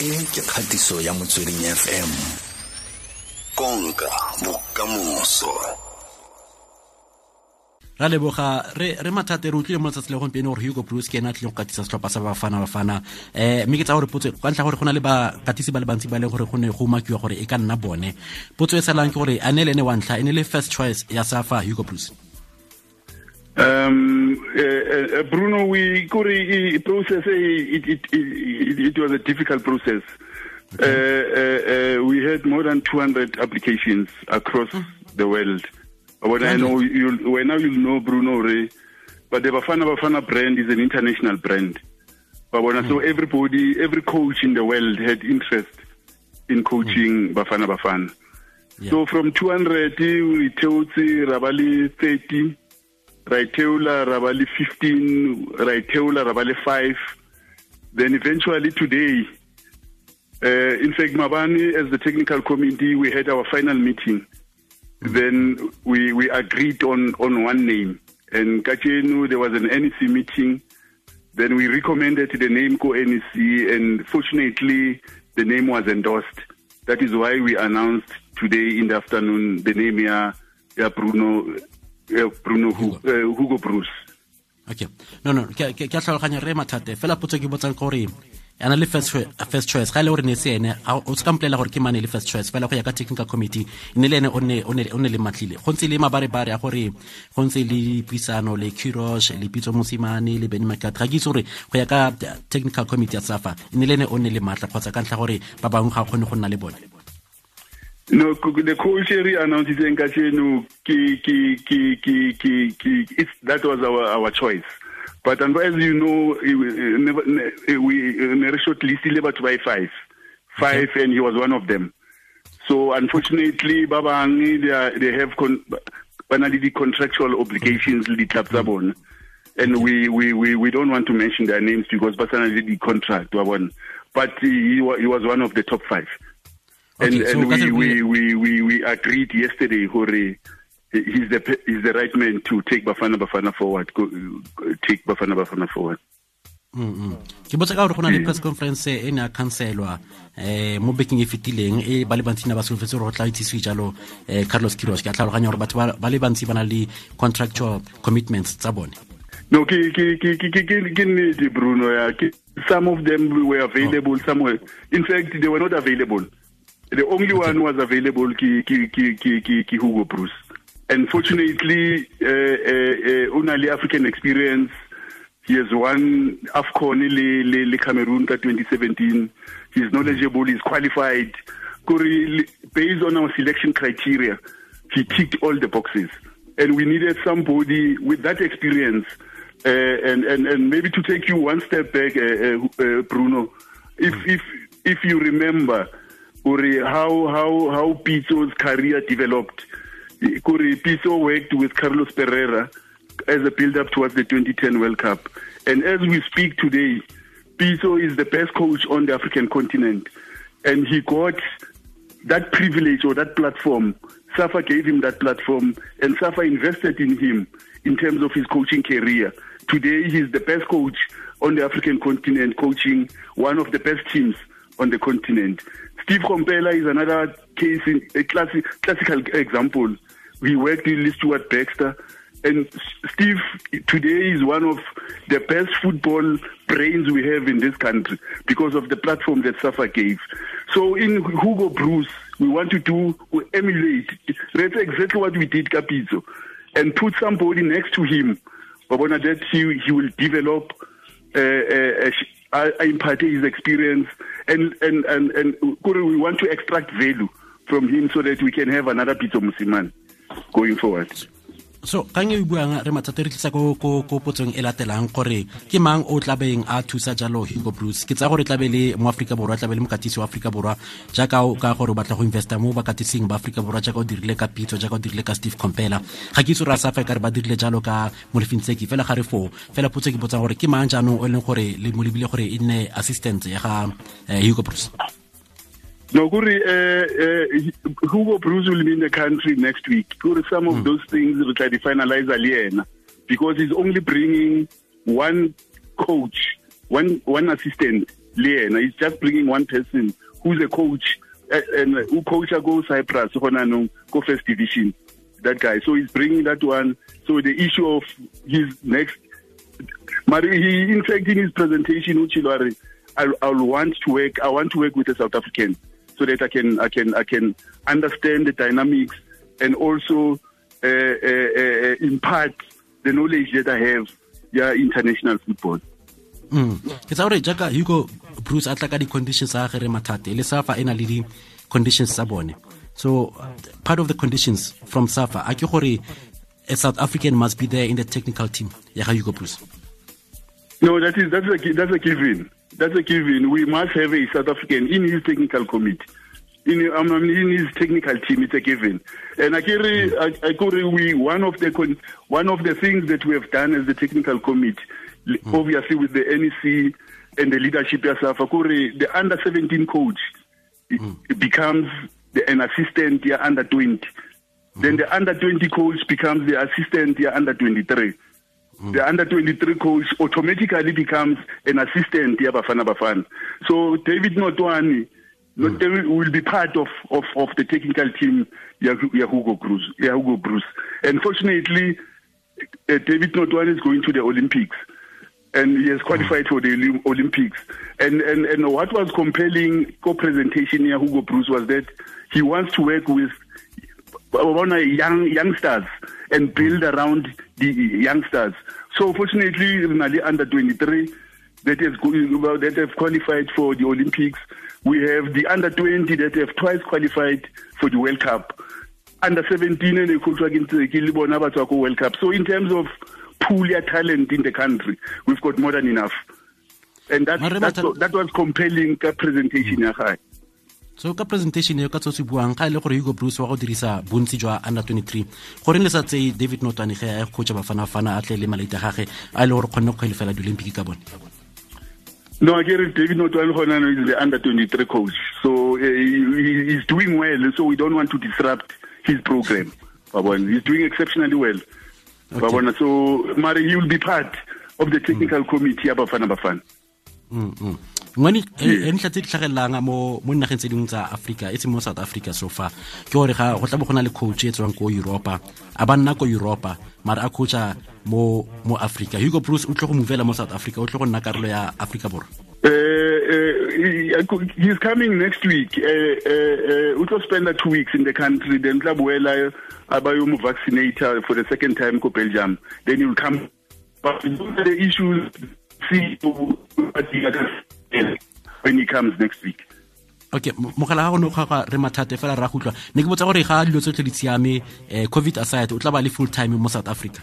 e ke kgatiso ya motsweding fm konka bokamoso. Ra leboga re re mathate re utlwile mo letsatsi le gompieno gore hugo bruce ke ena a tlileng go katisa setlhopha sa bafana bafana. Um mme ke tsa gore potso ka ntlha gore go na le bakatisi ba le bantsi ba leng gore go ne go umakiwa gore e ka nna bone. Potso e salang ke gore a ne le ene wa ntlha e ne le first choice ya safa hugo bruce Um, uh, uh, Bruno, we Kuri process it, it, it, it was a difficult process. Okay. Uh, we had more than 200 applications across mm. the world. When I know you, when now you know Bruno Ray, but the Bafana Bafana brand is an international brand. But when mm. so everybody, every coach in the world had interest in coaching mm. Bafana Bafana. Yeah. So from 200, we told Rabali 30 Raiteula Rabali 15, Raiteula Rabali 5. Then eventually today, uh, in fact, Mabani, as the technical committee, we had our final meeting. Mm-hmm. Then we, we agreed on, on one name. And Kachenu, there was an NEC meeting. Then we recommended the name co NEC and fortunately, the name was endorsed. That is why we announced today in the afternoon the name ya, ya Bruno Bruno Hugo, uh, Hugo Bruce. Okay. No no ke ke a tlhaloganya re mathate fela potso ke botsang gore ana le first choice, first choice. Ga le gore ne se ene o se ka mpolela gore ke mane le first choice. Fela go ya ka technical committee ne le ene o ne o ne le matlile. Go ntse le mabarebare a gore go ntse le dipuisano le Kirosh le Pitso Mosimane le beny Makat ga ke itse gore go ya ka technical committee ya Safa ne le ene o ne le matla kgotsa ka ntlha gore ba bangwe ga kgone go nna le bone No, the co-chair announced in Kachenu, ki, ki, ki, ki, ki, ki, it's, that was our, our choice. But as you know, we never shortlisted about by five. Five, and he was one of them. So unfortunately, Babangi, they, they have con- the contractual obligations, the clubs mm and we, we, we, we don't want to mention their names because personally the contract, one, but he, he was one of the top five. Okay, and, so and we, we, we, we, we agreed yesterday, Hore, he's the he's the right man to take Bafana Bafana forward, go, take Bafana Bafana forward. ke botsa ka gore go na le press conference e ne a cancelwa um mo bekeng e fetileng e ba le bantsi na ba solofetse gore go tla itsisiwe jalo um carlos kiros ke a tlhaloganya gore batho ba le bantsi ba na le contractual commitments tsa bone. No ke nnete bruno ya some of them were available oh. somewhere. In fact they were not available the only one was available ki ki ki ki ki, ki Hugo Broos. Unfortunately, uh, uh, uh, only African experience. He has won AFCON le, le, le Cameroon 2017. He's knowledgeable, he's qualified. Based on our selection criteria, he ticked all the boxes. And we needed somebody with that experience. Uh, and, and, and maybe to take you one step back, uh, uh, Bruno, if, if, if you remember, Uri, how how how Pitso's career developed. Kuri Pitso worked with Carlos Parreira as a build-up towards the 2010 World Cup, and as we speak today, Pitso is the best coach on the African continent, and he got that privilege or that platform. Safa gave him that platform, and Safa invested in him in terms of his coaching career. Today, he's the best coach on the African continent, coaching one of the best teams on the continent. Steve Komphela is another case, in, a classic, classical example. We worked with Stuart Baxter. And Steve today is one of the best football brains we have in this country because of the platform that Safa gave. So in Hugo Broos, we want to do, we emulate. That's exactly what we did, Capizzo. And put somebody next to him. But that he, he will develop uh, uh, uh, impart his experience and and and and we want to extract value from him so that we can have another Pitso Mosimane going forward. So kang e buang re mathata re tlisa ko ko ko potsong e latelang gore ke mang o tla beng a thusa jalo Hugo Bruce? Ke tsa gore tla be le mo Africa borwa tla be le mokatisi wa Africa borwa jaaka ka ka gore batla go investa mo bakatising ba Africa borwa jaaka o dirile ka Pitso jaaka o dirile ka Steve Kompela. Ga ke itse ra sa fa ka re ba dirile jalo ka Molefintseki fela ga re fo fela potso ke botsang gore ke mang jaanong o leng gore le mo lebile gore e nne assistant ya ga Hugo Bruce no, Kuri, uh, uh, Hugo Broos will be in the country next week. Some of mm. those things will try to finalize Aliena because he's only bringing one coach, one one assistant, le he's just bringing one person who's a coach and who coach go Cyprus go first division that guy. So he's bringing that one. So the issue of his next he in fact in his presentation uchilwari I I'll want to work I want to work with a South African so that I can I can I can understand the dynamics and also uh, uh, uh, impart the knowledge that I have yeah international football. Mm ke tsa gore jaaka hugo broos a tla ka di-conditions tsa gere Mathathe le safa e na le di-conditions tsa bone. So part of the conditions from safa a ke gore a south african must be there in the technical team ya ga hugo broos no that is that's a that's a given that's a given we must have a south african in his technical committee in, um, in his technical team it's a given and akiri akuri we one of the one of the things that we have done as the technical committee mm. obviously with the NEC and the leadership yourself, the under 17 coach mm. becomes the, an assistant here under 20. Mm. Then the under 20 coach becomes the assistant here under 23. Mm. The under 23 coach automatically becomes an assistant here Bafana Bafana. So David Notoane mm. will be part of, of, of the technical team Yahugo Broos. Yahugo Broos. And fortunately, uh, David Notoane is going to the Olympics and he has qualified for the Olympics. And, and, and what was compelling co-presentation here, Hugo Broos, was that he wants to work with young youngsters and build around the youngsters. So fortunately, Nali under 23 that has that have qualified for the Olympics. We have the under 20 that have twice qualified for the World Cup. Under 17 and they could against the World Cup. So in terms of pool talent in the country we've got more than enough and that, that, that was compelling presentation ya gae so ka presentation eo ka tse se buang ga e le gore Hugo Bruce wa go dirisa bontsi jwa under 23 goreng le sa tsei David Notwane ge a coacha bafana fana a tle le malaita gage a le gore kgonne go kgwelefela di Olympic ka bone No, I get it. David Notwane is the under 23 coach. So uh, he, he's doing well. So we don't want to disrupt his program. He's doing exceptionally well. Okay. So, Mari, he will be part of the technical mm. committee ya Bafana Bafana. Mm -hmm. Ngwane e ntlha tse di tlhagelelang mo mo dinageng tse dingwe tsa africa e mo south africa so far ke gore ga go tla bo go na le coach e tswang ko europa a ba nna ko europa mara a coacha mo mo africa hugo bruce o tle go movela mo south africa o tle go nna karolo ya africa borwa Uh, he's coming next week. Uh, uh, uh, spend two weeks in the country. Then Tlabuela abayomu vaccinator for the second time ko Belgium. Then he will come. But the issues see when he comes next week. okay mogala ga go ne ga re mathate fela ra go utlwa ne ke botsa gore ga dilo tsotlhe di siame covid aside o tla ba le full time mo south africa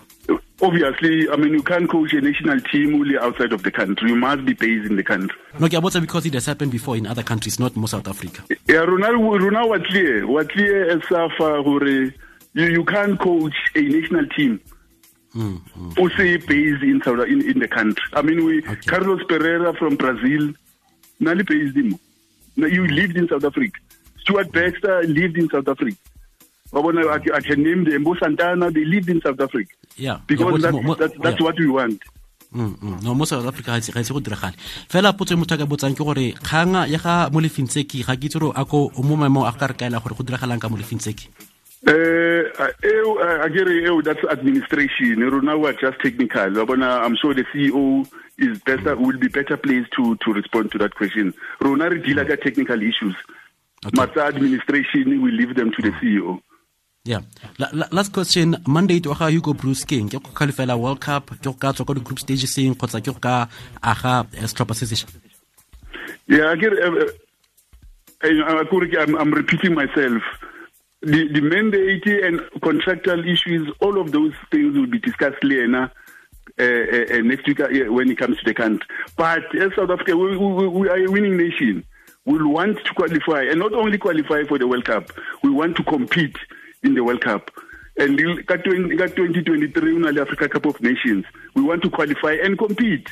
Obviously, I mean, you can't coach a national team only outside of the country. You must be based in the country. No, ke a botsa because it has happened before in other countries, not mo South Africa. Yeah, rona rona wa clear, what clear as Safa, you, you can't coach a national team. Mm, mm, say based in, South, in in the country. I mean, we okay. Carlos Pereira from Brazil, Nali based him. You lived in South Africa. Stuart Baxter lived in South Africa. I, I can name them. Bo Santana, they lived in South Africa. Yeah. Because yeah, that, that, that's yeah. what we want. Mm, mm. no mo south africa ga itse go diragale fela potso e motho a ka botsang ke gore kganga ya ga mo lefintseki ga ke itse gore a ko mo maemong a ka re kaela gore go diragalang ka mo lefintseki Uh, I get it. That's administration. Now we're just technical. I'm sure the CEO is better, will be better placed to to respond to that question. Rona re deal with technical issues. Okay. Administration, we leave them to the CEO. yeah la, la, last question mandate wa ga hugo broos king ke go qualifyla world cup ke go ka tswa ko di-group stage seng kgotsa ke go ka aga setlhopha se yeah I get, uh, uh, I'm, I'm repeating myself the, the mandate and contractual issues all of those things will be discussed later uh, uh, uh, next week uh, when it comes to the country but as south africa we, we, we are a winning nation we want to qualify and not only qualify for the world cup we want to compete in the World Cup. And in 2023, una the Africa Cup of Nations, we want to qualify and compete.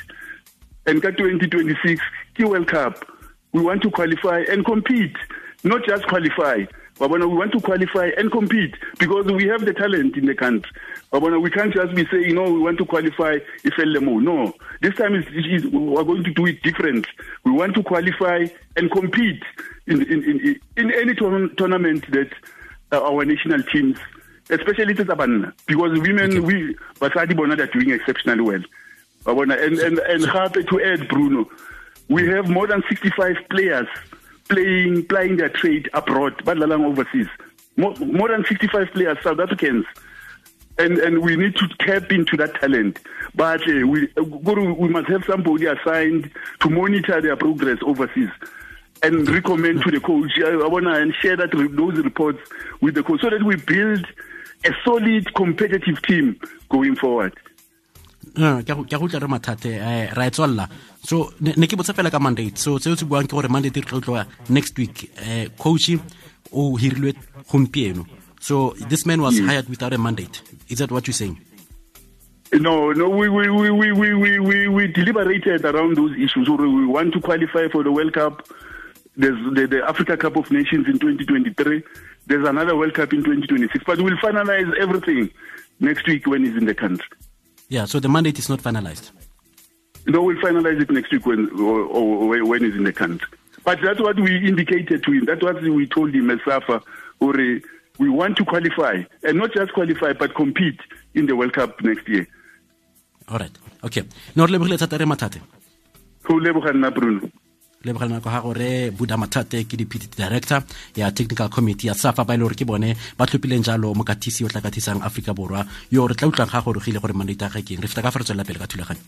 And 2026, the World Cup, we want to qualify and compete. Not just qualify, Wabona, we want to qualify and compete because we have the talent in the country. Wabona, we can't just be saying, you know, we want to qualify Ifelemo. No, this time is, is, we're going to do it different. We want to qualify and compete in in in, in any tournament that uh, our national teams, especially Tsabanna, because women, okay. we Basadi Bona are doing exceptionally well. Wabona, and and and happy to add, Bruno, we have more than 65 players playing playing their trade abroad, but overseas. More, more than 65 players, South Africans. And and we need to tap into that talent. But uh, we we must have somebody assigned to monitor their progress overseas and recommend to the coach. I, I want to share that those reports with the coach so that we build a solid competitive team going forward. eh, so ne ke botsa fela ka mandate so se se buang ke gore mandate re tlo next week eh, coach o hirilwe gompieno so this man was hired without a mandate is that what you're saying No, no, we, we, we, we, we, we, we deliberated around those issues. We want to qualify for the World Cup. There's the, the Africa Cup of Nations in 2023. There's another World Cup in 2026. But we'll finalize everything next week when he's in the country. Yeah, so the mandate is not finalized. No, we'll finalize it next week when or, or when he's in the country. But that's what we indicated to him. That's what we told him as SAFA. Or we want to qualify and not just qualify but compete in the World Cup next year. All right. Okay. No re lebogiletsa re mathate. Go le boganna Bruno. lebogela nako ha gore buda mathate ke deputy director ya technical committee ya safa ba ile gore ke bone ba tlhophileng jalo mokatisi o tla katisang aforika borwa yo re tla utlwang ga gore gile gore mandate a ga keng re feta ka fa re tswelela pele ka thulaganyo